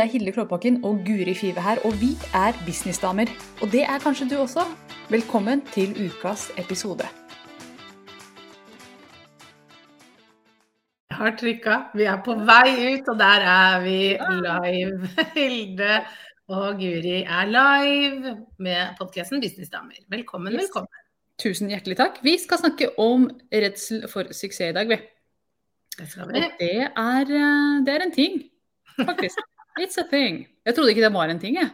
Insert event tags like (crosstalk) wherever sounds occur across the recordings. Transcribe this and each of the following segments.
Det er Hilde Klåbakken og Guri Five her, og vi er businessdamer. Og det er kanskje du også. Velkommen til ukas episode. Jeg har trykka. Vi er på vei ut, og der er vi live. (laughs) Hilde og Guri er live med podkasten Businessdamer. Velkommen, Yes. velkommen. Tusen hjertelig takk. Vi skal snakke om redsel for suksess i dag, vi. Det det er, eh, det er en ting, faktisk. (laughs) It's a thing. Jeg trodde ikke det var en ting, jeg.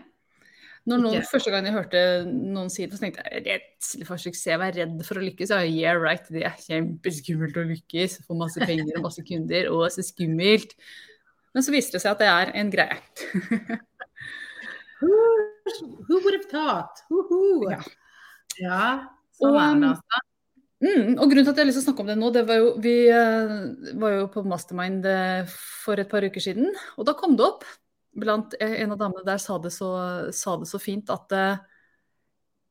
Når noen, okay. første gang jeg hørte noen si det, så tenkte jeg redsel for suksess, vær redd for å lykkes. Ja, yeah, right. Det er kjempeskummelt å lykkes. Få masse penger og masse kunder. og så skummelt. Men så viste det seg at det er en greie. Who, who would have thought? Woohoo. Ja. ja, sånn Og, er um, det altså. Mm, og grunnen til at jeg har lyst til å snakke om det nå, det var jo Vi uh, var jo på Mastermind uh, for et par uker siden, og da kom det opp blant eh, en av damene der sa det så, sa det så fint at uh,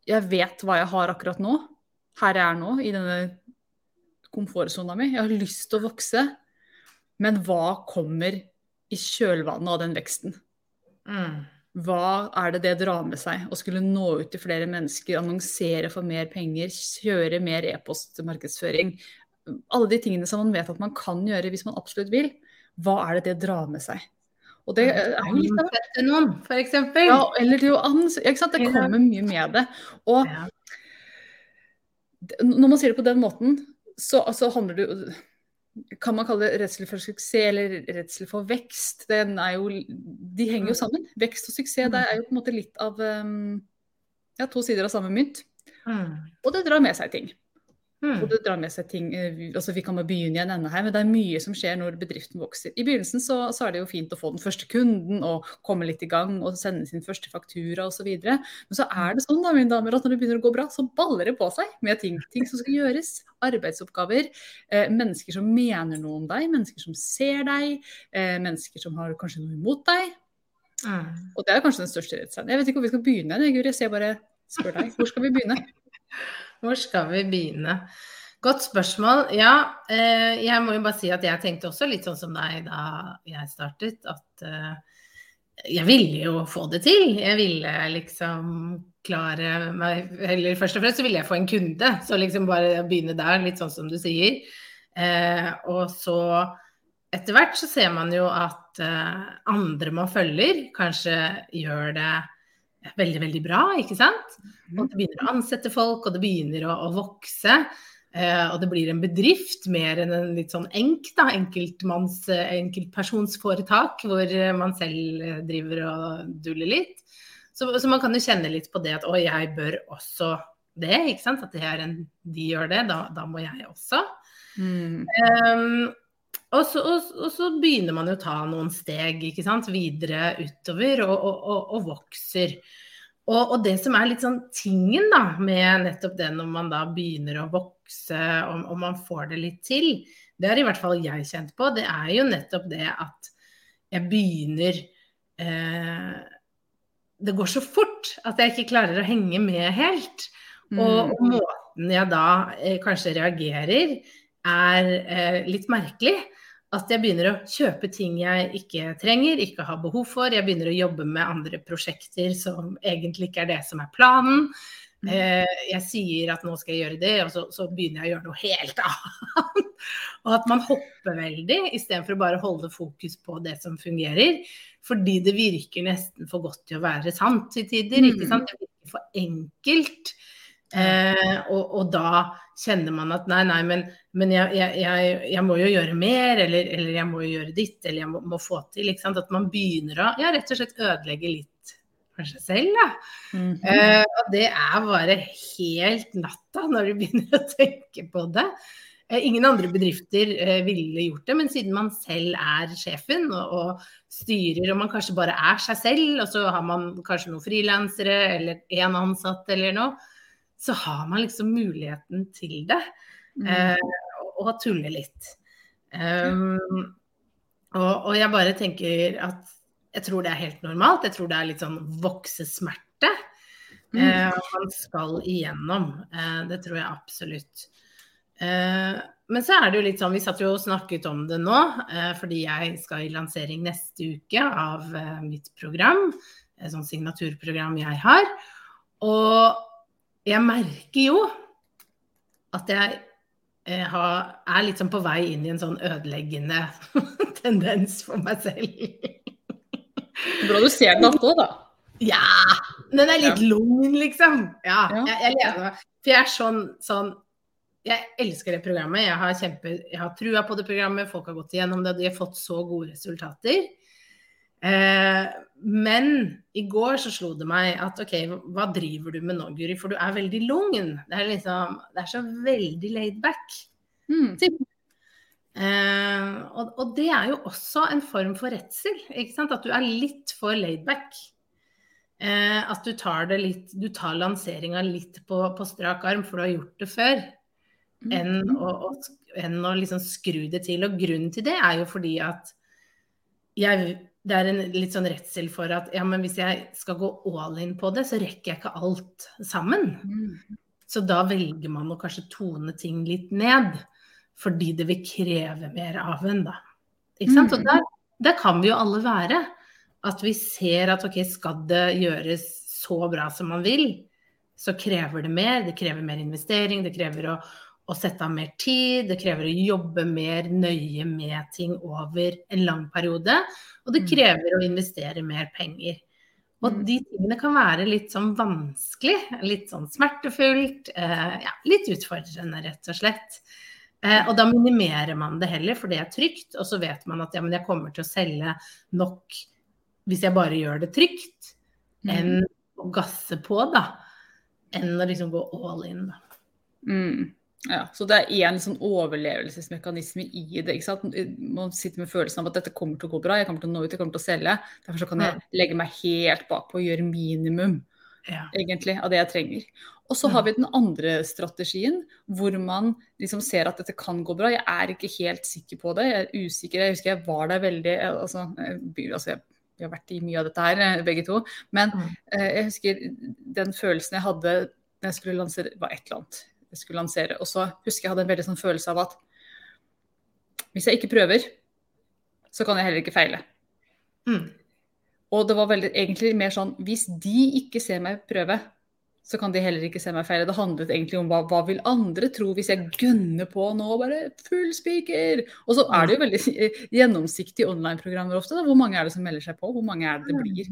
jeg vet hva jeg har akkurat nå, her jeg er nå, i denne komfortsona mi. Jeg har lyst til å vokse, men hva kommer i kjølvannet av den veksten? Mm. Hva er det det drar med seg? Å skulle nå ut til flere mennesker, annonsere for mer penger, kjøre mer e-postmarkedsføring. Alle de tingene som man vet at man kan gjøre hvis man absolutt vil. Hva er det det drar med seg? Og det er jo litt av Ansette noen, for ja, eller det, jo ans ikke sant? det kommer mye med det. Og når man sier det på den måten, så altså, handler det jo Kan man kalle det redsel for suksess eller redsel for vekst? Den jo, de henger jo sammen. Vekst og suksess det er jo på en måte litt av um, ja, to sider av samme mynt. Mm. Og det drar med seg ting. Mm. Og det drar med seg ting, eh, vi- altså Vi kan bare begynne i en ende her, men det er mye som skjer når bedriften vokser. I begynnelsen så, så er det jo fint å få den første kunden og komme litt i gang og sende sin første faktura osv. Men så er det sånn da, mine damer, at når det begynner å gå bra, så baller det på seg med ting, ting som skal gjøres. Arbeidsoppgaver. Eh, mennesker som mener noe om deg, mennesker som ser deg. Eh, mennesker som har kanskje noe imot deg. Mm. Og det er kanskje den største redselen. Jeg vet ikke hvor vi skal begynne, jeg, jeg bare spør deg. Hvor skal vi begynne? Hvor skal vi begynne? Godt spørsmål. Ja, eh, jeg må jo bare si at jeg tenkte også litt sånn som deg da jeg startet, at eh, jeg ville jo få det til. Jeg ville liksom klare meg Eller først og fremst så ville jeg få en kunde, så liksom bare begynne der, litt sånn som du sier. Eh, og så etter hvert så ser man jo at andre man følger, kanskje gjør det veldig, veldig bra, ikke sant? Og det begynner å ansette folk, og det begynner å, å vokse. Uh, og det blir en bedrift mer enn en litt sånn enk, da, enkeltmanns, eh, enkeltpersonsforetak, hvor eh, man selv driver og duller litt. Så, så man kan jo kjenne litt på det at å, jeg bør også det, ikke sant. At det er en, de gjør det, da, da må jeg også. Mm. Um, og, så, og, og så begynner man jo å ta noen steg videre utover og, og, vokser. Og, og det som er litt sånn tingen da, med nettopp det når man da begynner å vokse og, og man får det litt til, det har i hvert fall jeg kjent på, det er jo nettopp det at jeg begynner eh, Det går så fort at jeg ikke klarer å henge med helt. Og, og måten jeg da eh, kanskje reagerer, er eh, litt merkelig. At jeg begynner å kjøpe ting jeg ikke trenger, ikke har behov for. Jeg begynner å jobbe med andre prosjekter som egentlig ikke er det som er planen. Mm. Eh, jeg sier at nå skal jeg gjøre det, og så, så begynner jeg å gjøre noe helt (laughs) annet. og at man hopper veldig, istedenfor å bare holde fokus på det som fungerer. Fordi det virker nesten for godt til å være sant til tider. Mm. ikke sant? Det virker for enkelt. Eh, og, og da kjenner man at nei, nei, men, men jeg, jeg, jeg, jeg må jo gjøre mer, eller, eller jeg må jo gjøre ditt, eller jeg må, må få til. At man begynner å ja, rett og slett ødelegge litt for seg selv. da. Mhm. Eh, og det er bare helt natta når du begynner å tenke på det. Eh, ingen andre bedrifter eh, ville gjort det, men siden man selv er sjefen og, og styrer, og man kanskje bare er seg selv, og så har man kanskje noen frilansere eller én ansatt eller noe, så har man liksom muligheten til det. Mm. Eh, og, tulle litt. Um, og, og jeg bare tenker at jeg tror det er helt normalt. Jeg tror det er litt sånn voksesmerte Mm. eh, man skal igjennom. Eh, det tror jeg absolutt. Eh, men så er det jo litt sånn, vi satt jo og snakket om det nå, eh, fordi jeg skal i lansering neste uke av eh, mitt program. Et sånt signaturprogram jeg har. Og jeg merker jo at jeg eh, har, er sånn på vei inn i en sånn ødeleggende (laughs) tendens for meg selv. Bra du ser den også, da. Ja! Den er litt ja. lung, liksom. Ja, Ja. Jeg, jeg lever. For jeg er sånn, sånn Jeg elsker det programmet. Jeg har, kjempe, jeg har trua på det programmet. Folk har gått igjennom det. De har fått så gode resultater. Eh, men i går så slo det meg at OK, hva driver du med nå, Guri? For du er veldig lung Det er liksom Det er så veldig laid back. Mm. Eh, og, og, det er jo også en form for redsel. Ikke sant? At du er litt for laidback. Eh, at du tar det litt Du tar lanseringa litt på, på, strak arm, for du har gjort det før. Mm. Enn å, å, enn å liksom skru det til. Og grunnen til det er jo fordi at jeg, det er en litt sånn redsel for at ja, men hvis jeg skal gå all in på det, så rekker jeg ikke alt sammen. Mm. Så da velger man å kanskje tone ting litt ned fordi det vil kreve mer av en, da. Ikke sant? Og Mm. der, der kan vi jo alle være. At vi ser at ok, skal det gjøres så bra som man vil, så krever det mer. Det krever mer investering, det krever å, å sette av mer tid, det krever å jobbe mer nøye med ting over en lang periode. Og det Mm. krever å investere mer penger. Og Mm. de tingene kan være litt sånn vanskelig, litt sånn smertefullt, eh, ja, litt utfordrende, rett og slett. Eh, og da minimerer man det heller, for det er trygt. Og så vet man at ja, men jeg kommer til å selge nok hvis jeg bare gjør det trygt, Mm. enn å gasse på, da. Enn å liksom gå all in, da. Mm. Ja, så det er én sånn overlevelsesmekanisme i det. ikke sant? Man sitter med følelsen av at dette kommer til å gå bra, jeg kommer til å nå ut, jeg kommer til å selge. Derfor så kan jeg legge meg helt bakpå og gjøre minimum Ja. egentlig av det jeg trenger. Og så har vi den andre strategien, hvor man liksom ser at dette kan gå bra. Jeg er ikke helt sikker på det, jeg er usikker. Jeg husker jeg var der veldig altså, jeg, altså jeg, Vi har vært i mye av dette her, eh, begge to. Men Mm. eh, jeg husker den følelsen jeg hadde da jeg skulle lansere var et eller annet jeg skulle lansere. Og så husker jeg hadde en veldig sånn følelse av at hvis jeg ikke prøver, så kan jeg heller ikke feile. Mm. Og det var veldig, egentlig mer sånn hvis de ikke ser meg prøve, så kan de heller ikke se meg feile. Det handlet egentlig om hva, hva vil andre tro hvis jeg gønner på nå bare full speaker? Og så er det jo veldig (laughs) gjennomsiktige online-programmer ofte. Da. Hvor mange er det som melder seg på? Hvor mange er det det blir?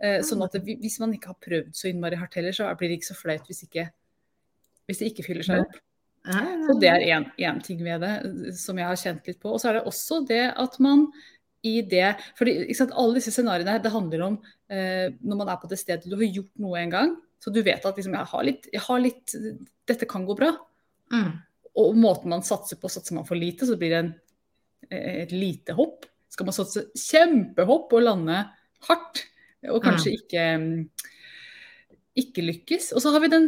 Eh, sånn at det, hvis man ikke har prøvd så innmari hardt heller, så blir det ikke så flaut hvis, ikke, hvis det ikke fyller seg opp. Så det er én ting ved det som jeg har kjent litt på. Og så er det også det at man i det fordi sant, Alle disse scenarioene her, det handler om eh, når man er på det stedet du har gjort noe en gang. Så du vet at liksom, jeg, har litt, jeg har litt Dette kan gå bra. Mm. Og måten man satser på, satser man for lite, så blir det en, et lite hopp. Skal man satse kjempehopp og lande hardt, og kanskje ikke ikke lykkes. Og så har vi den,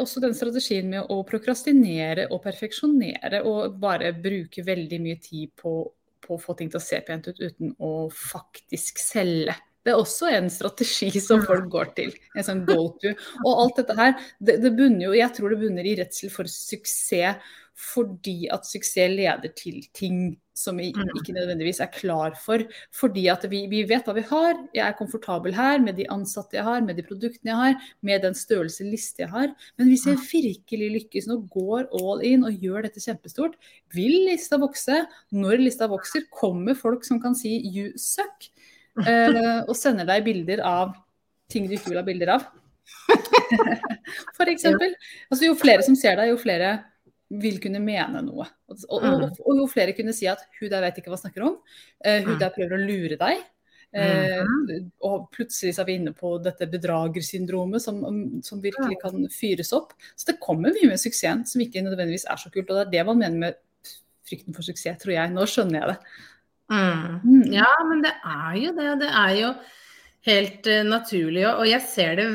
også den strategien med å prokrastinere og perfeksjonere og bare bruke veldig mye tid på, på å få ting til å se pent ut uten å faktisk selge. Det er også en strategi som folk går til. En sånn go to. Og alt dette her, det, det bunner jo Jeg tror det bunner i redsel for suksess fordi at suksess leder til ting som vi ikke nødvendigvis er klar for. Fordi at vi, vi, vet hva vi har. Jeg er komfortabel her med de ansatte jeg har, med de produktene jeg har, med den størrelse liste jeg har. Men hvis jeg virkelig lykkes nå, går all in og gjør dette kjempestort, vil lista vokse. Når lista vokser, kommer folk som kan si 'you suck', (laughs) eh, og sender deg bilder av ting du ikke vil ha bilder av. (laughs) For eksempel. Altså, jo flere som ser deg, jo flere vil kunne mene noe. Og, og, og, og jo flere kunne si at hun der vet ikke hva hun snakker om. Uh, hun der prøver å lure deg. Uh, og plutselig er vi inne på dette bedragersyndromet som, som, virkelig kan fyres opp. Så det kommer mye med suksessen som ikke nødvendigvis er så kult. Og det er det man mener med frykten for suksess, tror jeg. Nå skjønner jeg det. Mm. Ja, men det er jo det. Det er jo helt uh, naturlig. Og jeg ser det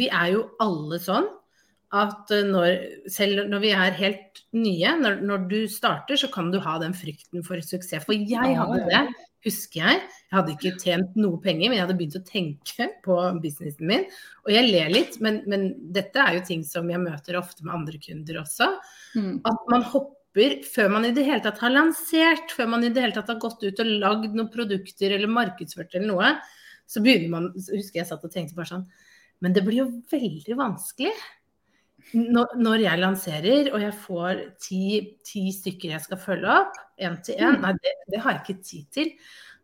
Vi er jo alle sånn. At eh, når, selv når vi er helt nye, når, når, du starter, så kan du ha den frykten for suksess. For jeg hadde det, husker jeg. Jeg hadde ikke tjent noe penger, men jeg hadde begynt å tenke på businessen min. Og jeg ler litt, men, men dette er jo ting som jeg møter ofte med andre kunder også. Mm. At man hopper før man i det hele tatt har lansert, før man i det hele tatt har gått ut og lagd noen produkter eller markedsført eller noe, så begynner man så husker jeg satt og tenkte bare sånn Men det blir jo veldig vanskelig når, når, jeg lanserer og jeg får ti, ti, stykker jeg skal følge opp, én til én, mm. nei, det, det, har jeg ikke tid til.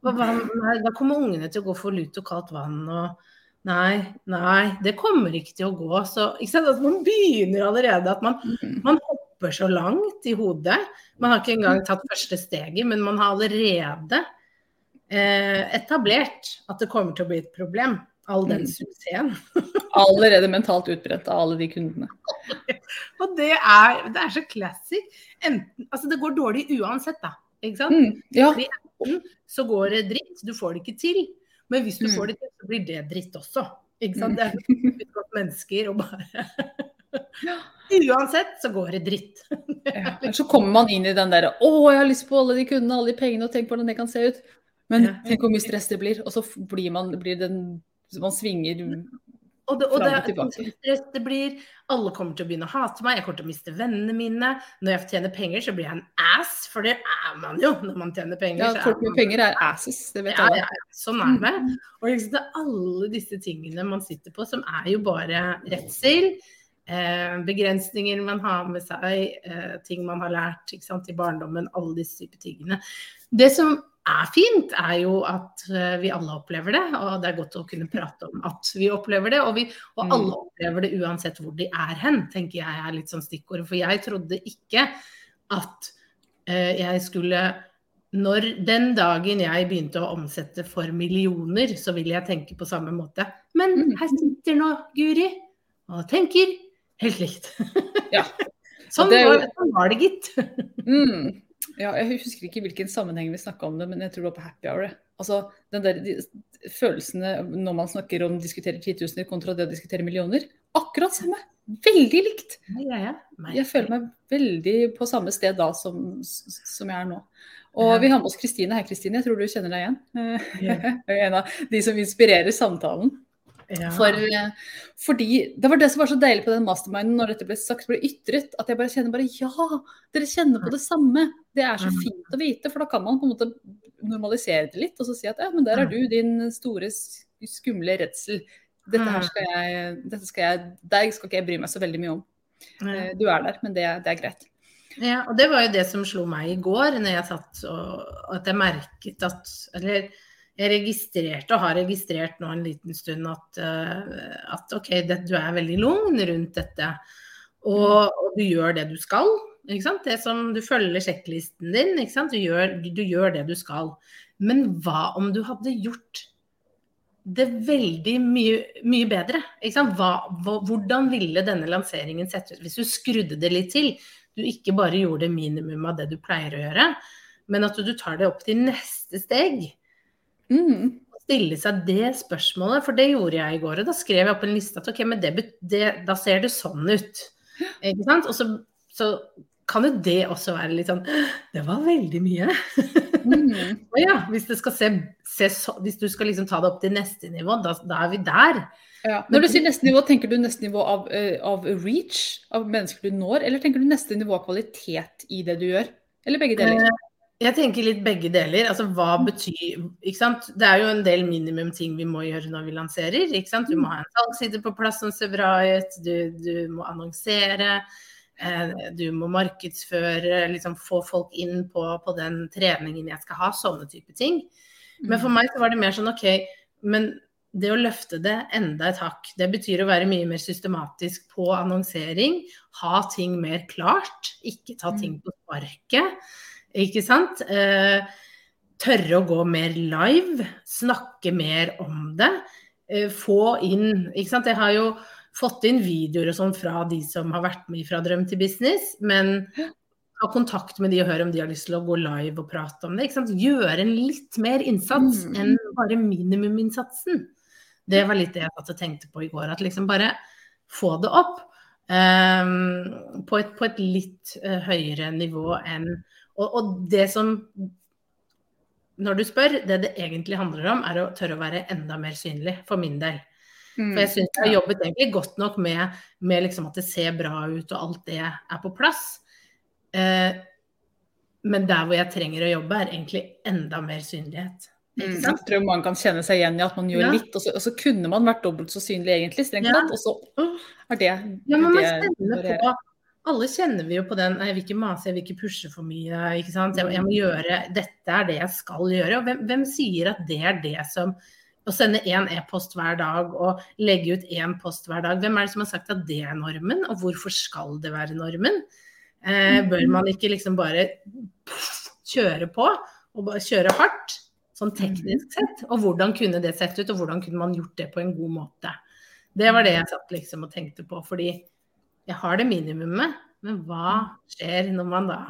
Hva, nei, da kommer ungene til å gå for lut og kaldt vann og Nei, nei, det kommer ikke til å gå. Så altså, man begynner allerede at man, mm. man, hopper så langt i hodet. Man har ikke engang tatt første steget, men man har allerede eh, etablert at det kommer til å bli et problem all den mm. suksessen. (laughs) Allerede mentalt utbredt av alle de kundene. (laughs) og det er, det er så classic. Enten, altså det går dårlig uansett, da. Ikke sant? Mm, ja. Enten så går det dritt, du får det ikke til. Men hvis du mm. får det til, så blir det dritt også. Ikke sant? Det er (laughs) sånn mennesker og bare Uansett så går det dritt. ja. Så kommer man inn i den derre Å, jeg har lyst på alle de kundene, alle de pengene, og tenk på hvordan det kan se ut. Men tenk hvor mye stress det blir. Og så blir, man, blir den man svinger og det, og det, det, blir Alle kommer til å begynne å hate meg, jeg kommer til å miste vennene mine. Når jeg tjener penger, så blir jeg en ass, for det er man jo når man tjener penger. Ja, folk med penger er asses, det vet alle. Ja, ja, sånn er det. Og liksom, det er alle disse tingene man sitter på, som er jo bare redsel. Eh, begrensninger man har med seg, eh, ting man har lært sant, i barndommen, alle disse typer tingene. Det som er fint, er jo at eh, vi alle opplever det. Og det er godt å kunne prate om at vi opplever det. Og, vi, og mm. alle opplever det uansett hvor de er hen, tenker jeg er litt sånn stikkordet. For jeg trodde ikke at uh, jeg skulle når den dagen jeg begynte å omsette for millioner, så ville jeg tenke på samme måte. Men mm. her sitter nå Guri og tenker helt likt. Ja. (laughs) sånn, var, sånn, var, det, gitt. (laughs) mm. Ja, jeg husker ikke hvilken sammenheng vi snakka om det, men jeg tror det var på happy hour. Altså, den der, de, følelsene når man snakker om diskutere titusener kontra det å diskutere millioner, akkurat samme. Veldig likt. Jeg føler meg veldig på samme sted da som, som jeg er nå. Og vi har med oss Kristine. Hei, Kristine. Jeg tror du kjenner deg igjen. Ja. (laughs) en av de som inspirerer samtalen. Ja. For, eh, fordi Det var det som var så deilig på den masterminden når dette ble sagt, ble ytret, at jeg bare kjenner bare ja, dere kjenner på det samme. Det er så mm. fint å vite, for da kan man på en måte normalisere det litt og så si at ja, men der er du, din store, skumle redsel. Dette her skal jeg, dette skal jeg Der skal ikke jeg bry meg så veldig mye om. Eh, du er der, men det, det er greit. Ja, og det var jo det som slo meg i går, når jeg satt og at jeg merket at Eller registrerte og har registrert nå en liten stund at, uh, at OK, det, du er veldig lugn rundt dette. Og, og, du gjør det du skal. Det som Du følger sjekklisten din. Du, gjør, du gjør det du skal. Men hva om du hadde gjort det veldig mye, mye bedre? Hva, hva, hvordan ville denne lanseringen sett ut hvis du skrudde det litt til? Du ikke bare gjorde minimum av det du pleier å gjøre, men at du tar det opp til neste steg. Mm. Stille seg det spørsmålet, for det gjorde jeg i går. Og da skrev jeg opp en liste at ok, men det, det, da ser det sånn ut. Ikke sant? Og så, så, kan jo det også være litt sånn Det var veldig mye. Mm. (laughs) ja, hvis, se, se så, hvis, du skal liksom ta det opp til neste nivå, da, da er vi der. Ja. Når du sier neste nivå, tenker du neste nivå av, uh, av, reach, av mennesker du når, eller tenker du neste nivå av kvalitet i det du gjør? Eller begge deler? Jeg tenker litt begge deler. Altså hva mm. betyr ikke sant? Det er jo en del minimum ting vi må gjøre når vi lanserer. ikke sant? Du må mm. ha en salgsside på plass som ser bra ut, du, du må annonsere. Eh, du må markedsføre, liksom få folk inn på, på, den treningen jeg skal ha. Sånne type ting. Men for mm. meg så var det mer sånn OK, men det å løfte det enda et hakk, det betyr å være mye mer systematisk på annonsering. Ha ting mer klart, ikke ta ting på sparket. Ikke sant? Eh, tørre å gå mer live, snakke mer om det. Eh, få inn Ikke sant. Jeg har jo fått inn videoer og sånn fra de som har vært med fra Drøm til business, men ha kontakt med de og høre om de har lyst til å gå live og prate om det. Ikke sant? Gjøre en litt mer innsats mm. enn bare minimuminnsatsen. Det var litt det jeg satt og tenkte på i går. At liksom bare få det opp. Um, på, et, på, et, litt uh, høyere nivå enn og, og, det som Når du spør, det det egentlig handler om, er å tørre å være enda mer synlig, for min del. Mm. For jeg syns jeg har jobbet egentlig godt nok med, med liksom at det ser bra ut og alt det er på plass. Eh, men der hvor jeg trenger å jobbe, er egentlig enda mer synlighet. Mm, jeg tror man kan kjenne seg igjen i at man gjør ja. litt, og så, og så, kunne man vært dobbelt så synlig egentlig, strengt tatt, ja. og så er det Ja, men man kjenner på Alle kjenner vi jo på den Jeg vil ikke mase, jeg vil ikke pushe for mye, ikke sant. Jeg, jeg må gjøre Dette er det jeg skal gjøre. Og hvem, hvem sier at det er det som Å sende én e-post hver dag og legge ut én post hver dag, hvem er det som har sagt at det er normen, og hvorfor skal det være normen? Eh, bør man ikke liksom bare kjøre på, og bare kjøre hardt? sånn teknisk sett. Og hvordan kunne det sett ut, og hvordan kunne man gjort det på en god måte. Det var det jeg satt liksom og tenkte på, fordi jeg har det minimumet. Men hva skjer når man da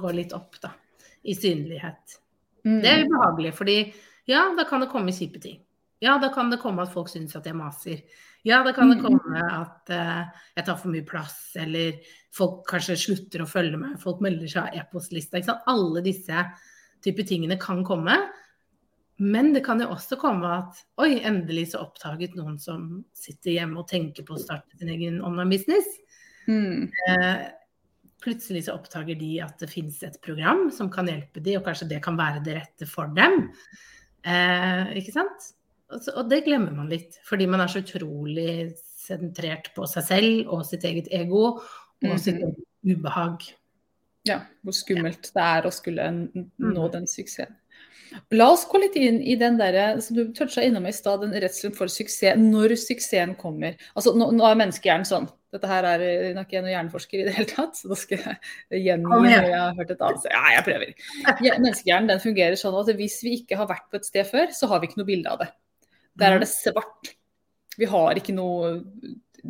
går litt opp, da? I synlighet. Mm. Det er ubehagelig, fordi ja, da kan det komme kjipe ting. Ja, da kan det komme at folk syns at jeg maser. Ja, da kan det mm. komme at uh, jeg tar for mye plass, eller folk kanskje slutter å følge meg, folk melder seg av e-postlista. Alle disse type tingene kan komme. Men det kan jo også komme at oi, endelig så oppdaget noen som sitter hjemme og tenker på å starte sin egen online-business. Mm. Eh, plutselig så oppdager de at det finnes et program som kan hjelpe de, og kanskje det kan være det rette for dem. Eh, ikke sant? Og, så, og det glemmer man litt, fordi man er så utrolig sentrert på seg selv og sitt eget ego og mm -hmm. sitt ubehag. Ja, hvor skummelt det er å skulle nå mm. den suksessen. La oss gå litt inn i den der, som du toucha innom i stad, den redselen for suksess. Når suksessen kommer. Altså, nå, nå er menneskehjernen sånn. Dette her er nok ikke noen hjerneforsker i det hele tatt, så da skal jeg gjengi det. jeg har hørt et annet. Ja, jeg prøver. Menneskehjernen den fungerer sånn at hvis vi ikke har vært på et sted før, så har vi ikke noe bilde av det. Der er det svart. Vi har ikke noe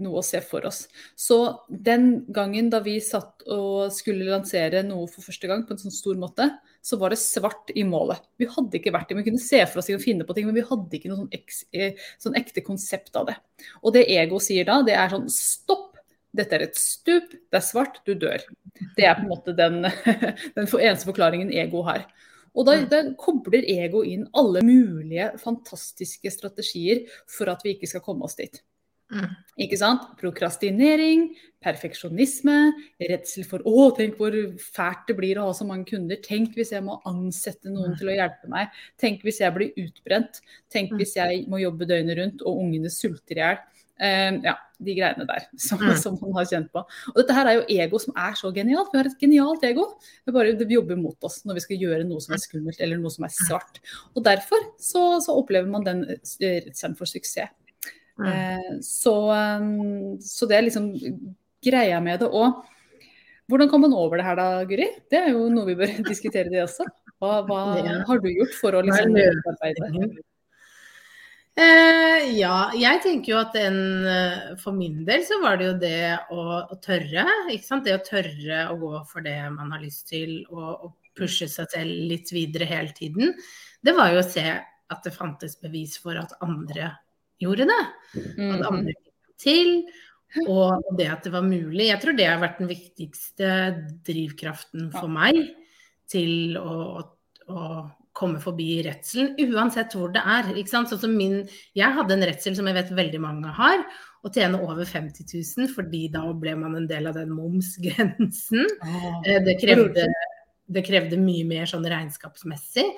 noe å se for oss. Så den gangen da vi satt og skulle lansere noe for første gang på en sånn stor måte, så var det svart i målet. Vi hadde ikke vært det. Vi kunne se for oss å finne på ting, men vi hadde ikke noe sånn, eks, eh, sånn ekte konsept av det. Og det ego sier da, det er sånn stopp. Dette er et stup, det er svart, du dør. Det er på en måte den, (laughs) den eneste forklaringen ego har. Og da, da, kobler ego inn alle mulige fantastiske strategier for at vi ikke skal komme oss dit. Mm. Ikke sant? Prokrastinering, perfeksjonisme, redsel for å, tenk hvor fælt det blir å ha så mange kunder. Tenk hvis jeg må ansette noen til å hjelpe meg. Tenk hvis jeg blir utbrent. Tenk mm. hvis jeg må jobbe døgnet rundt og ungene sulter i hjel. Uh, ja, de greiene der (laughs) som, mm. som, man har kjent på. Og dette her er jo ego som er så genialt. Vi har et genialt ego. Det bare det jobber mot oss når vi skal gjøre noe som er skummelt eller noe som er svart. Og derfor så, så opplever man den eh, redselen for suksess. Mm. Så, um, så, det er liksom greia med det. Og hvordan kom man over det her da, Guri? Det er jo noe vi bør (laughs) diskutere, det også. Hva, hva (laughs) har du gjort for å liksom arbeide? Eh, ja, jeg tenker jo at en, eh, For min del så var det jo det å, å, tørre. ikke sant? Det å tørre å gå for det man har lyst til, og, og pushe seg selv litt videre hele tiden. Det var jo å se at det fantes bevis for at andre gjorde det. At andre mhm. fikk til. Og det at det var mulig. Jeg tror det har vært den viktigste drivkraften for meg til å, å komme forbi redselen, uansett hvor det er. Ikke sant? Sånn som min, jeg hadde en redsel som jeg vet veldig mange har, å tjene over 50 000, fordi da ble man en del av den momsgrensen. Oh, det, krevde, det krevde mye mer sånn regnskapsmessig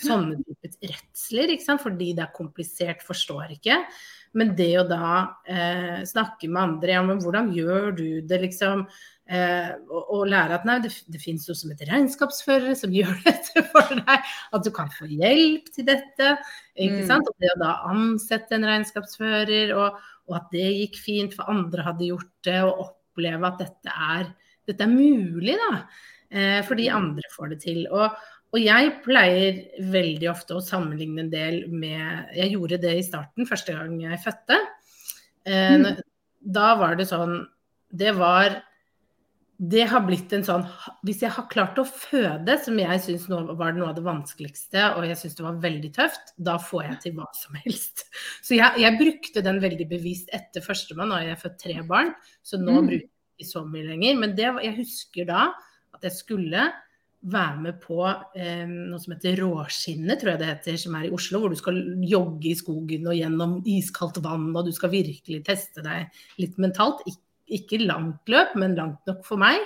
sånne typer redsler, fordi det er komplisert, forstår ikke. Men det å da eh, snakke med andre, ja, men hvordan gjør du det, liksom? Eh, og, og, lære at nei, det, det finnes noe som heter regnskapsførere som (laughs) gjør dette for deg. At du kan få hjelp til dette. ikke mm. sant? Og det å da ansette en regnskapsfører, og, og, at det gikk fint, for andre hadde gjort det, og oppleve at dette er, dette er mulig, da. Eh, fordi mm. andre får det til. Og, og jeg pleier veldig ofte å sammenligne en del med Jeg gjorde det i starten, første gang jeg fødte. Eh, mm. Da var det sånn Det var det har blitt en sånn Hvis jeg har klart å føde, som jeg syns var noe av det vanskeligste, og jeg syns det var veldig tøft, da får jeg til hva som helst. (laughs) Så jeg, jeg brukte den veldig bevisst etter førstemann. Har jeg født tre barn, så nå mm. bruker jeg ikke så mye lenger. Men det, jeg husker da at jeg skulle være med på eh, noe som heter Råskinnet, tror jeg det heter, som er i Oslo. Hvor du skal jogge i skogen og gjennom iskaldt vann, og du skal virkelig teste deg litt mentalt. Ik ikke langt løp, men langt nok for meg.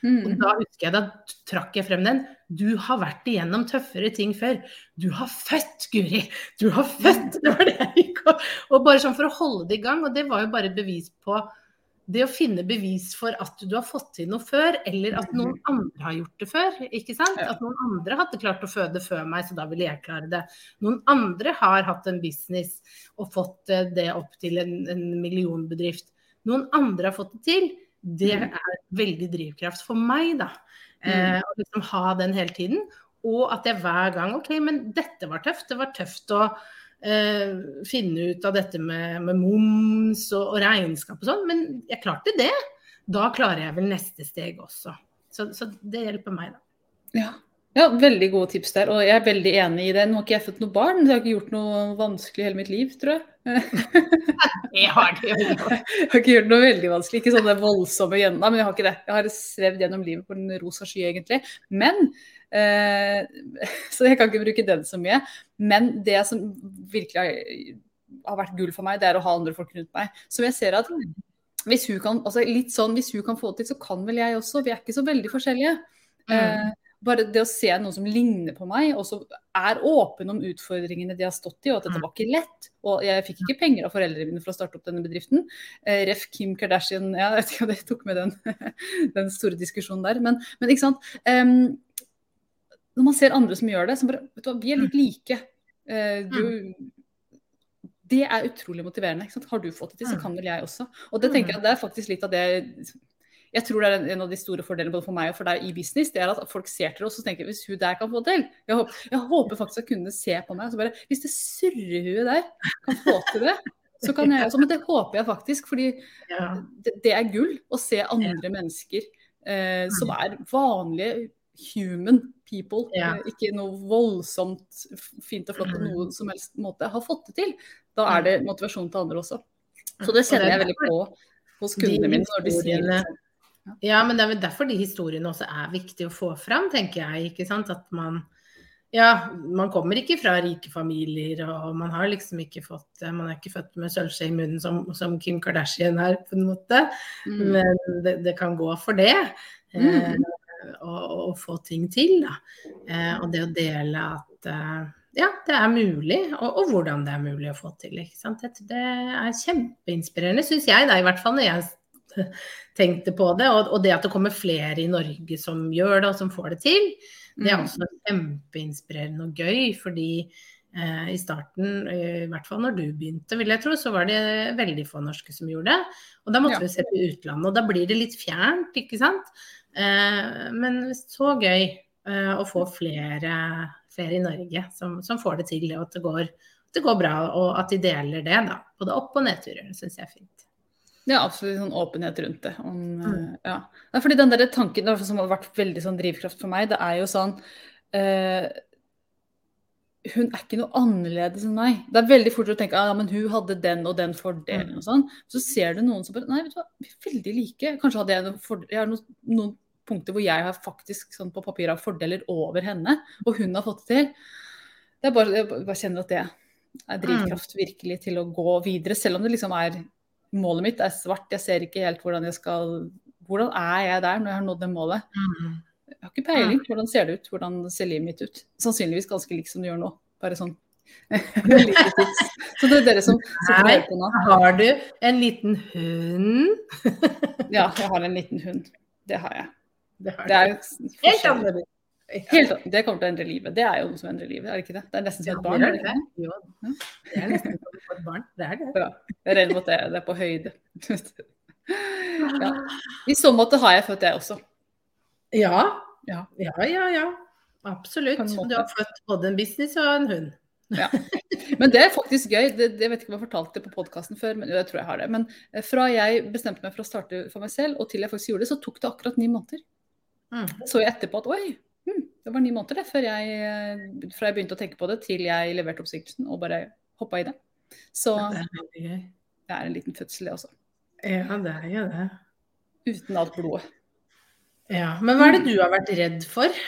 Mm. Og da husker jeg, da trakk jeg frem den. Du har vært igjennom tøffere ting før. Du har født, Guri! Du har født! (laughs) Det var det jeg gikk og, og bare sånn for å holde det i gang. Og det var jo bare bevis på det å finne bevis for at du har fått til noe før, eller at noen mm. andre har gjort det før. ikke sant? At noen andre hadde klart å føde før meg, så da ville jeg klare det. Noen andre har hatt en business og fått eh, det opp til en, en millionbedrift noen andre har fått det til, det mm. er veldig drivkraft for meg, da. Mm. Eh, å liksom ha den hele tiden. Og at jeg hver gang OK, men dette var tøft. Det var tøft å eh, finne ut av dette med, med moms og, og, regnskap og sånn, men jeg klarte det. Da klarer jeg vel neste steg også. Så, så det hjelper meg, da. Ja, ja, veldig gode tips der, og jeg er veldig enig i det. Nå har ikke jeg født noe barn, så jeg har ikke gjort noe vanskelig i hele mitt liv, tror jeg. (laughs) jeg har det. (laughs) Jeg har ikke gjort noe veldig vanskelig, ikke sånne voldsomme gjennom, men jeg har ikke det. Jeg har svevd gjennom livet på den rosa sky, egentlig. Men (laughs) Så jeg kan ikke bruke den så mye. Men det som virkelig har, vært gull for meg, det er å ha andre folk rundt meg. Som jeg ser at hvis hun kan, altså litt sånn, hvis hun kan få det til, så kan vel jeg også. Vi er ikke så veldig forskjellige. Mm. Eh, bare det å se noen som ligner på meg, og som er åpen om utfordringene de har stått i, og at dette mm. var ikke lett. Og jeg fikk ikke penger av foreldrene mine for å starte opp denne bedriften. Eh, Ref. Kim Kardashian, ja, jeg vet ikke om det tok med den, (laughs) den store diskusjonen der. Men, men ikke sant. Um, når man ser andre som gjør det, så bare Vet du hva, vi er litt mm. like. Uh, du, det er utrolig motiverende. Har du fått det til, så kan vel jeg også. Og det tenker jeg det er faktisk litt av det jeg tror det er en av de store fordelene både for meg og for deg i business, det er at folk ser til oss og tenker hvis hun der kan få til Jeg håper, jeg håper faktisk at kundene ser på meg så bare Hvis det surrehuet der kan få til det, så kan jeg også. Men det håper jeg faktisk, fordi det, det, er gull å se andre mennesker eh, som mm. er vanlige human people, ja. eh, ikke noe voldsomt fint og flott på mm. noen som helst måte, har fått det til. Da er det motivasjon til andre også. Så det kjenner jeg veldig på hos kundene mine. når de sier liksom, ja, men det er vel derfor de historiene også er viktige å få fram, tenker jeg. ikke sant? At man ja, man kommer ikke fra rike familier, og man har liksom ikke fått Man er ikke født med sølvskje i munnen som, som, Kim Kardashian er, på en måte. Mm. Men det, det, kan gå for det. Mm. Eh, å få ting til, da. Eh, og det å dele at eh, ja, det er mulig, og, og, hvordan det er mulig å få til. Det, det er kjempeinspirerende, syns jeg, da, i hvert fall når jeg (laughs) tenkte på det. Og, og, det at det kommer flere i Norge som gjør det, og som får det til, det er mm. også kjempeinspirerende og gøy. Fordi i starten, i hvert fall når du begynte, vil jeg tro, så var det veldig få norske som gjorde det. Og da måtte ja. vi se til utlandet, og da blir det litt fjernt, ikke sant. Eh, men så gøy eh, å få flere, flere i Norge som, som, får det til, og at det går det går bra, og at de deler det. da, Både opp- og nedturer. syns jeg er fint. Det er absolutt sånn åpenhet rundt det. Om, mm. Eh, ja. fordi den der tanken som har vært veldig sånn drivkraft for meg, det er jo sånn uh, Hun er ikke noe annerledes enn meg. Det er veldig fort å tenke ja, men hun hadde den og den fordelen mm. og sånn. Så ser du noen som bare Nei, vet du hva, vi er veldig like. Kanskje hadde jeg noen, for, jeg har noen, noen punkter hvor jeg har faktisk sånn på papir har fordeler over henne, og hun har fått det til. Det er bare, jeg bare kjenner at det er drivkraft virkelig til å gå videre, selv om det liksom er målet mitt er svart. Jeg ser ikke helt hvordan jeg skal Hvordan er jeg der når jeg har nådd det målet? Mm. Jeg har ikke peiling. Hvordan ser det ut? Hvordan ser livet mitt ut? Sannsynligvis ganske likt som du gjør nå. Bare sånn (laughs) Så det er dere som her på nå. Har du en liten hund? (laughs) ja, jeg har en liten hund. Det har jeg. Det, har det er helt annerledes. Helt, det kommer til å endre livet. Det er jo noe som endrer livet, er det ikke det? Det er nesten som et barn. Ja, det er det. Jo, det er nesten som et barn. Det er det. Ja, jeg regner med at det er på høyde. (laughs) Ja. I så måte har jeg født, jeg også. Ja. Ja, ja, ja. ja. Absolutt. Du har født både en business og en hund. Ja. Men det er faktisk gøy. Det, det vet ikke om jeg fortalte det på podkasten før, men jeg tror jeg har det. Men eh, fra jeg bestemte meg for å starte for meg selv, og til jeg faktisk gjorde det, så tok det akkurat ni måneder. Mm. Så jeg etterpå at oi, hm, det var ni måneder det, jeg, eh, fra jeg begynte å tenke på det til jeg leverte oppsigelsen og bare hoppa i det. Så Det er det er en liten fødsel, det også. Ja, det er jo det. Uten alt blodet. Ja, Men hva er det du har vært redd for?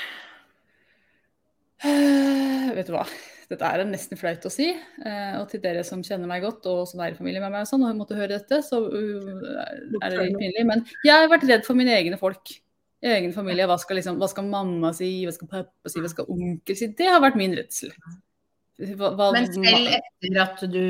Uh, vet du hva, dette er nesten flaut å si. Uh, og til dere som kjenner meg godt og som er i familie med meg og sånn, og måtte høre dette, så uh, er det litt pinlig. Men jeg har vært redd for mine egne folk. Egen familie. Hva skal, liksom, hva skal mamma si, hva skal pappa si, hva skal onkel si? Det har vært min redsel. Hva, hva, Men selv etter at du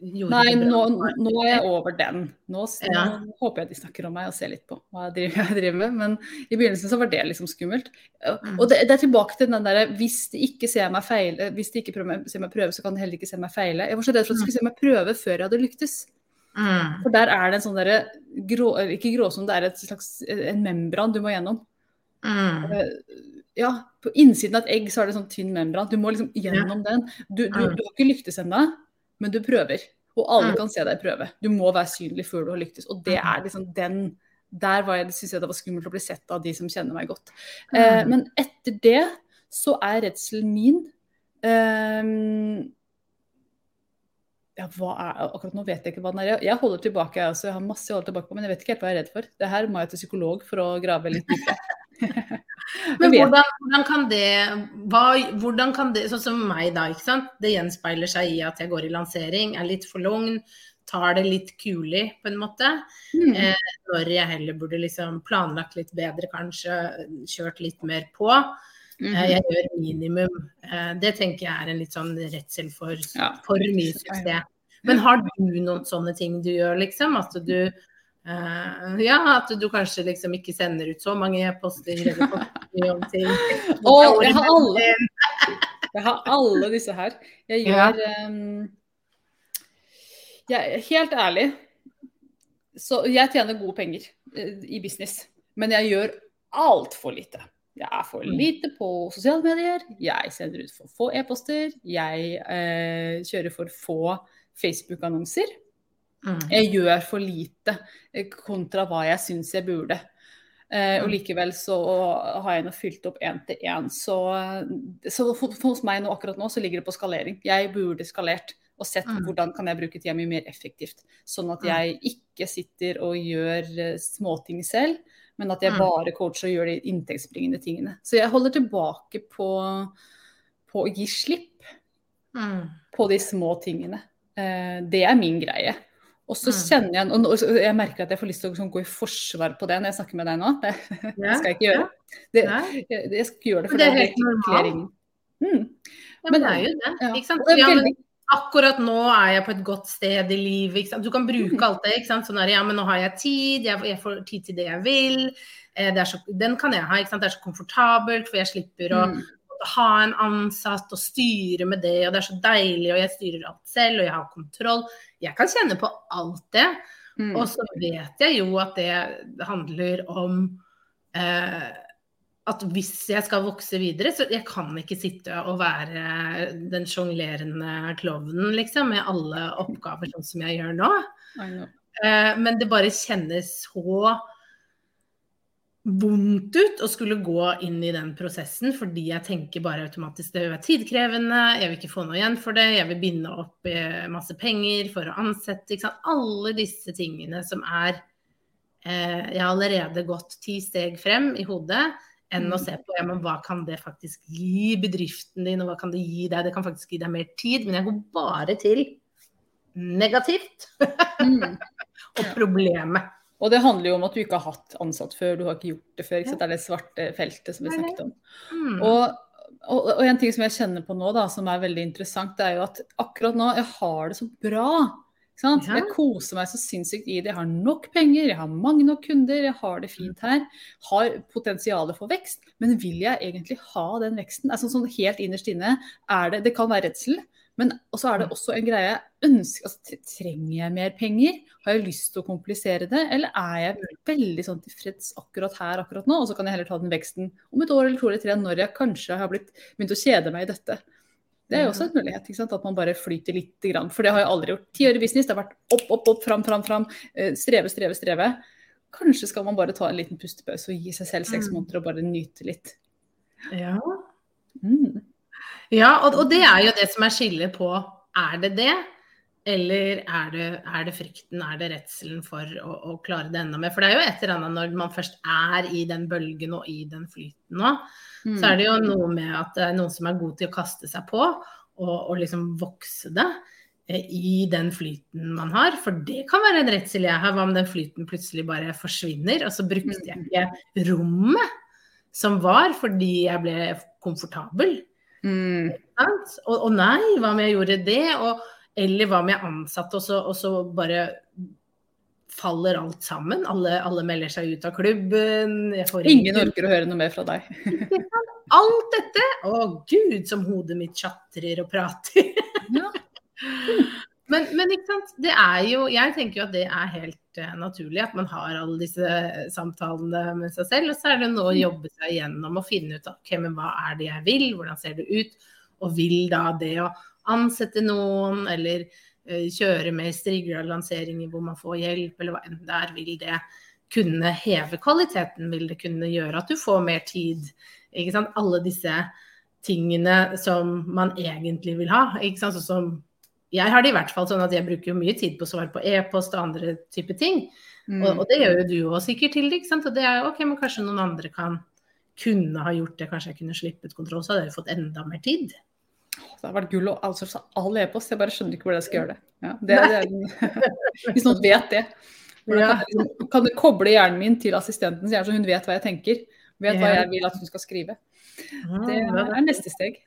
Nei, nå, nå er jeg over den. Nå, Ja. nå håper jeg de snakker om meg og ser litt på hva jeg driver, (laughs) jeg driver med. Men i begynnelsen så var det liksom skummelt. Mm. Og det, det er tilbake til den derre hvis de ikke ser meg feile, hvis de ikke prøver, ser meg prøve, så kan de heller ikke se meg feile. Jeg var så redd for at de skulle se meg prøve før jeg hadde lyktes. Mm. For der er det en sånn derre grå, ikke gråsone, det er et slags en membran du må gjennom. Mm. Eh, Ja, på innsiden av et egg så er det sånn tynn membran. Du må liksom gjennom den. Du, du, Mm. du har ikke lyktes ennå, men du prøver. Og alle Mm. kan se deg prøve. Du må være synlig før du har lyktes. Og det Mm. er liksom den Der var jeg, synes jeg det var skummelt å bli sett av de som kjenner meg godt. Eh, Mm. men etter det så er redselen min ehm, ja, hva er, akkurat nå vet jeg ikke hva den er. Jeg- Jeg holder tilbake, også. Jeg har masse jeg holder tilbake på, men jeg vet ikke helt hva jeg er redd for. Det her må jeg til psykolog for å grave litt dypere. (laughs) Men hvordan, hvordan kan det hva, Hvordan kan det Sånn som meg, da. ikke sant? Det gjenspeiler seg i at jeg går i lansering, er litt for logn, tar det litt kulig, på en måte. Mm. Eh, når jeg heller burde liksom planlagt litt bedre, kanskje kjørt litt mer på. Mm Eh, jeg gjør minimum. Eh, det tenker jeg er en litt sånn redsel for Ja. for mye suksess. Men har du noen sånne ting du gjør, liksom? At du eh, ja, at du kanskje liksom ikke sender ut så mange e-poster (laughs) om ting. Jeg har alle. (laughs) Jeg har alle disse her. Jeg Ja. gjør ehm, jeg, Helt ærlig, så jeg tjener gode penger uh, i business. Men jeg gjør altfor lite. Jeg er for Mm. lite på sosiale medier. Jeg sender ut for få e-poster. Jeg uh, kjører for få Facebook-annonser. Mm. Jeg gjør for lite eh, kontra hva jeg syns jeg burde. Eh, og Mm. likevel så har jeg nå fylt opp én til én. Så, så for, for hos meg nå akkurat nå så ligger det på skalering. Jeg burde skalert og sett Mm. hvordan kan jeg bruke tida mi mer effektivt. Sånn at Mm. jeg ikke sitter og gjør eh, småting selv, men at jeg Mm. bare coacher og gjør de inntektsbringende tingene. Så jeg holder tilbake på, på å gi slipp Mm. på de små tingene. Eh, det er min greie. Og så Mm. kjenner jeg og Jeg merker at jeg får lyst til å sånn, gå i forsvar på det når jeg snakker med deg nå. Det, det skal jeg ikke gjøre. Det, jeg, jeg skal gjøre det, for det er helt normalt. Mm. Ja, Men- det er jo det. Ikke sant? Ja, men akkurat nå er jeg på et godt sted i livet. Du kan bruke Mm. alt det. Ikke sant? Sånn der, ja, men nå har jeg tid, jeg, jeg får tid til det jeg vil. Eh, det så, den kan jeg ha. Ikke sant? Det er så komfortabelt, for jeg slipper å Mm. Ha en ansatt og styre med det, og det er så deilig, og jeg styrer alt selv, og jeg har kontroll. Jeg kan kjenne på alt det. Mm. Og så vet jeg jo at det handler om eh, at hvis jeg skal vokse videre, så jeg kan ikke sitte og være den sjonglerende klovnen, liksom, med alle oppgaver sånn som jeg gjør nå. Eh, men det bare kjennes så vondt ut å skulle gå inn i den prosessen, fordi jeg tenker bare automatisk det vil være tidkrevende, jeg vil ikke få noe igjen for det, jeg vil binde opp eh, masse penger for å ansette, ikke sant. Alle disse tingene som er eh, Jeg har allerede gått ti steg frem i hodet enn å Mm. se på ja, men hva kan det faktisk gi bedriften din, og hva kan det gi deg? Det kan faktisk gi deg mer tid, men jeg går bare til negativt Mm. (laughs) og problemet. Og det handler jo om at du ikke har hatt ansatt før, du har ikke gjort det før. Ikke sant? Det er det svarte feltet som vi snakket om. Mm. Og, og, og en ting som jeg kjenner på nå, da, som er veldig interessant, det er jo at akkurat nå jeg har det så bra. Jeg koser meg så sinnssykt i det. Jeg har nok penger, jeg har mange nok kunder, jeg har det fint her. Har potensialet for vekst, men vil jeg egentlig ha den veksten? Altså, sånn helt innerst inne er det Det kan være redsel, men så er det også en greie ønsker, altså, Trenger jeg mer penger? Har jeg lyst til å komplisere det, eller er jeg veldig sånn tilfreds akkurat her, akkurat nå? Og så kan jeg heller ta den veksten om et år eller to eller tre, når jeg kanskje har blitt, begynt å kjede meg i dette. Det er jo også en mulighet, ikke sant? at man bare flyter lite grann. For det har jeg aldri gjort. Ti år i business, det har vært opp, opp, opp, fram, fram, fram. Eh, streve, streve, streve. Kanskje skal man bare ta en liten pustepause og gi seg selv seks Mm. måneder og bare nyte litt. Ja. Mm. Ja, og, og det er jo det som er skillet på er det det, eller er det, er det frykten, er det redselen for å, å klare det enda mer. For det er jo et eller annet når man først er i den bølgen og i den flyten nå, Mm. så er det jo noe med at det er noen som er god til å kaste seg på og, og liksom vokse det eh, i den flyten man har. For det kan være en redsel jeg har, hva om den flyten plutselig bare forsvinner, og så brukte jeg ikke rommet som var fordi jeg ble komfortabel. Mm. Og, og nei, hva om jeg gjorde det? Og, eller hva om jeg ansatte, og så, og så bare faller alt sammen? Alle, alle melder seg ut av klubben. Ingen orker å høre noe mer fra deg. Alt dette! Å gud, som hodet mitt tjatrer og prater. Ja. (laughs) Men, men ikke sant, det er jo Jeg tenker jo at det er helt uh, naturlig at man har alle disse samtalene med seg selv. Og så er det noe å jobbe seg gjennom og finne ut ok, men hva er det jeg vil, hvordan ser det ut? Og vil da det å ansette noen eller uh, kjøre med strigla lanseringer hvor man får hjelp, eller hva enn det er, vil det kunne heve kvaliteten? Vil det kunne gjøre at du får mer tid? Ikke sant? Alle disse tingene som man egentlig vil ha. Ikke sant? Sånn som jeg har det i hvert fall sånn at jeg bruker mye tid på å svare på e-post og andre typer ting. Mm. Og, og det gjør jo du òg sikkert til det. ikke sant? Og det er jo ok, men kanskje noen andre kan kunne ha gjort det. Kanskje jeg kunne slippet kontroll, så hadde jeg fått enda mer tid. Det har vært gull å outsource all e-post. Jeg bare skjønner ikke hvordan jeg skal gjøre det. Ja, det, det (laughs) hvis noen vet det. Ja. kan, liksom, kan det koble hjernen min til assistenten, så hun vet hva jeg tenker? Vet hva jeg vil at hun skal skrive. Det Ja, er neste steg.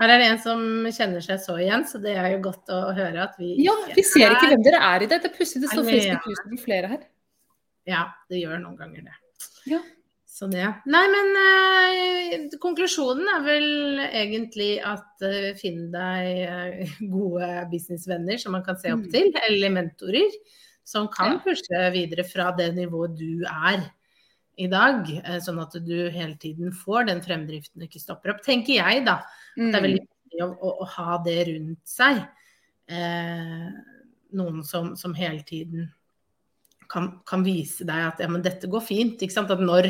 Her er det en som kjenner seg så igjen, så det er jo godt å høre at vi Ja, vi ser ikke hvem dere er i det. Det er plutselig det står Facebook News på flere her. Ja, det gjør noen ganger det. Ja. Så det. Nei, men eh, konklusjonen er vel egentlig at eh, finn deg eh, gode businessvenner som man kan se opp Mm. til, eller mentorer, som kan pushe videre fra det nivået du er i dag, eh, sånn at du hele tiden får den fremdriften og ikke stopper opp. Tenker jeg, da. Det er Mm. veldig viktig å, å, å ha det rundt seg. Eh, noen som, som hele tiden kan, kan vise deg at ja, men dette går fint. Ikke sant? At når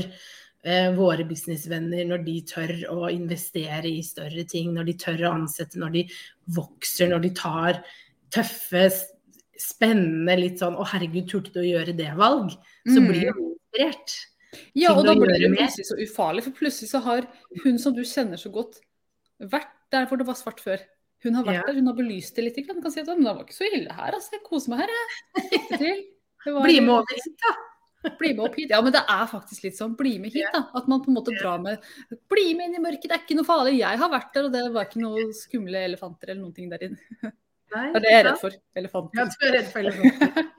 eh, våre businessvenner, når de tør å investere i større ting, når de tør å ansette, når de vokser, når de tar tøffe, spennende, litt sånn å herregud, turte du å gjøre det valg? Så Mm. blir du inspirert. Ja, og da blir det plutselig så ufarlig, for plutselig så har hun som du kjenner så godt, vært der hvor det var svart før. Hun har vært Ja. der, hun har belyst det litt. Sant? Kan si at men det var ikke så ille her, altså. Jeg koser meg her, jeg. Til. Det var- Bli med over hit, da. Bli med opp hit. Ja, men det er faktisk litt sånn. Bli med hit, da. At man på en måte drar med Bli med inn i mørket, det er ikke noe farlig. Jeg har vært der, og det var ikke noe skumle elefanter eller noen ting der inne. Nei, Det er det jeg redd for. Elefanter. Ja, du er redd for (laughs) elefanter.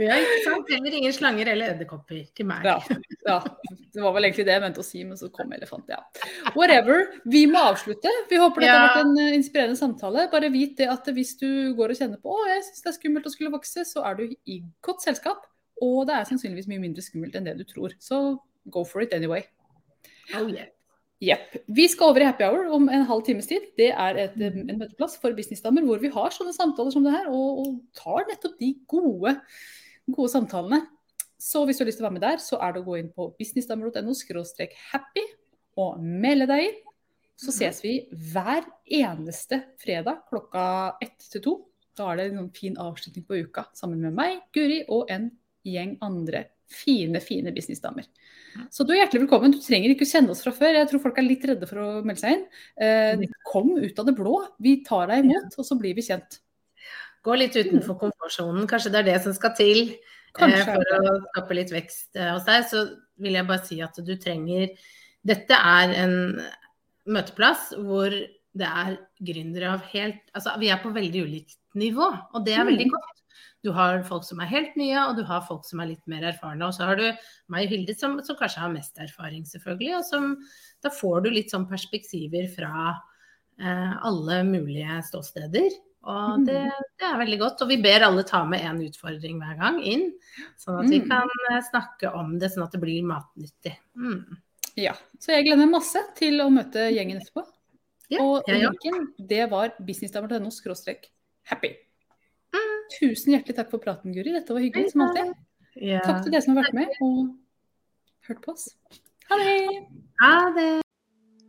Ja, ikke sant? Heller ingen slanger eller edderkopper til meg. Ja, ja, det var vel egentlig det jeg mente å si, men så kom elefant, ja. Whatever. Vi må avslutte. Vi håper dette har vært en eh, inspirerende samtale. Bare vit det at hvis du går og kjenner på å, jeg syns det er skummelt å skulle vokse, så er du i godt selskap. Og det er sannsynligvis mye mindre skummelt enn det du tror. Så go for it anyway. Oh, yeah. Jepp. Vi skal over i happy hour om en halv times tid. Det er et, eh, en møteplass for businessdamer hvor vi har sånne samtaler som det her, og, og tar nettopp de gode, gode samtalene. Så hvis du har lyst til å være med der, så er det å gå inn på businessdamer.no happy og melde deg inn. Så ses vi hver eneste fredag klokka ett til to. Da er det en sånn fin avslutning på uka sammen med meg, Guri og en gjeng andre fine, fine businessdamer. Så du er hjertelig velkommen. Du trenger ikke å kjenne oss fra før. Jeg tror folk er litt redde for å melde seg inn. Eh, kom ut av det blå. Vi tar deg imot, og så blir vi kjent. Gå litt utenfor komfortsonen. Kanskje det er det som skal til eh, for å skape litt vekst eh, hos deg. Så vil jeg bare si at du trenger Dette er en møteplass hvor det er gründere av helt Altså vi er på veldig ulikt nivå, og det er veldig Mm. godt. Du har folk som er helt nye, og du har folk som er litt mer erfarne. Og så har du meg og Hilde som, som kanskje har mest erfaring, selvfølgelig. Og som, da får du litt sånn perspektiver fra eh, alle mulige ståsteder. Og Mm. det, det er veldig godt. Og vi ber alle ta med én utfordring hver gang inn, sånn at vi Mm. kan eh, snakke om det, sånn at det blir matnyttig. Mm. Ja. Så jeg gleder meg masse til å møte gjengen etterpå. Ja, og linken det var businessdamer.no skråstrek happy. Mm. Tusen hjertelig takk for praten, Guri. Dette var hyggelig som alltid. Ja. Takk til dere som har vært med og hørt på oss. Ha det! Ha det.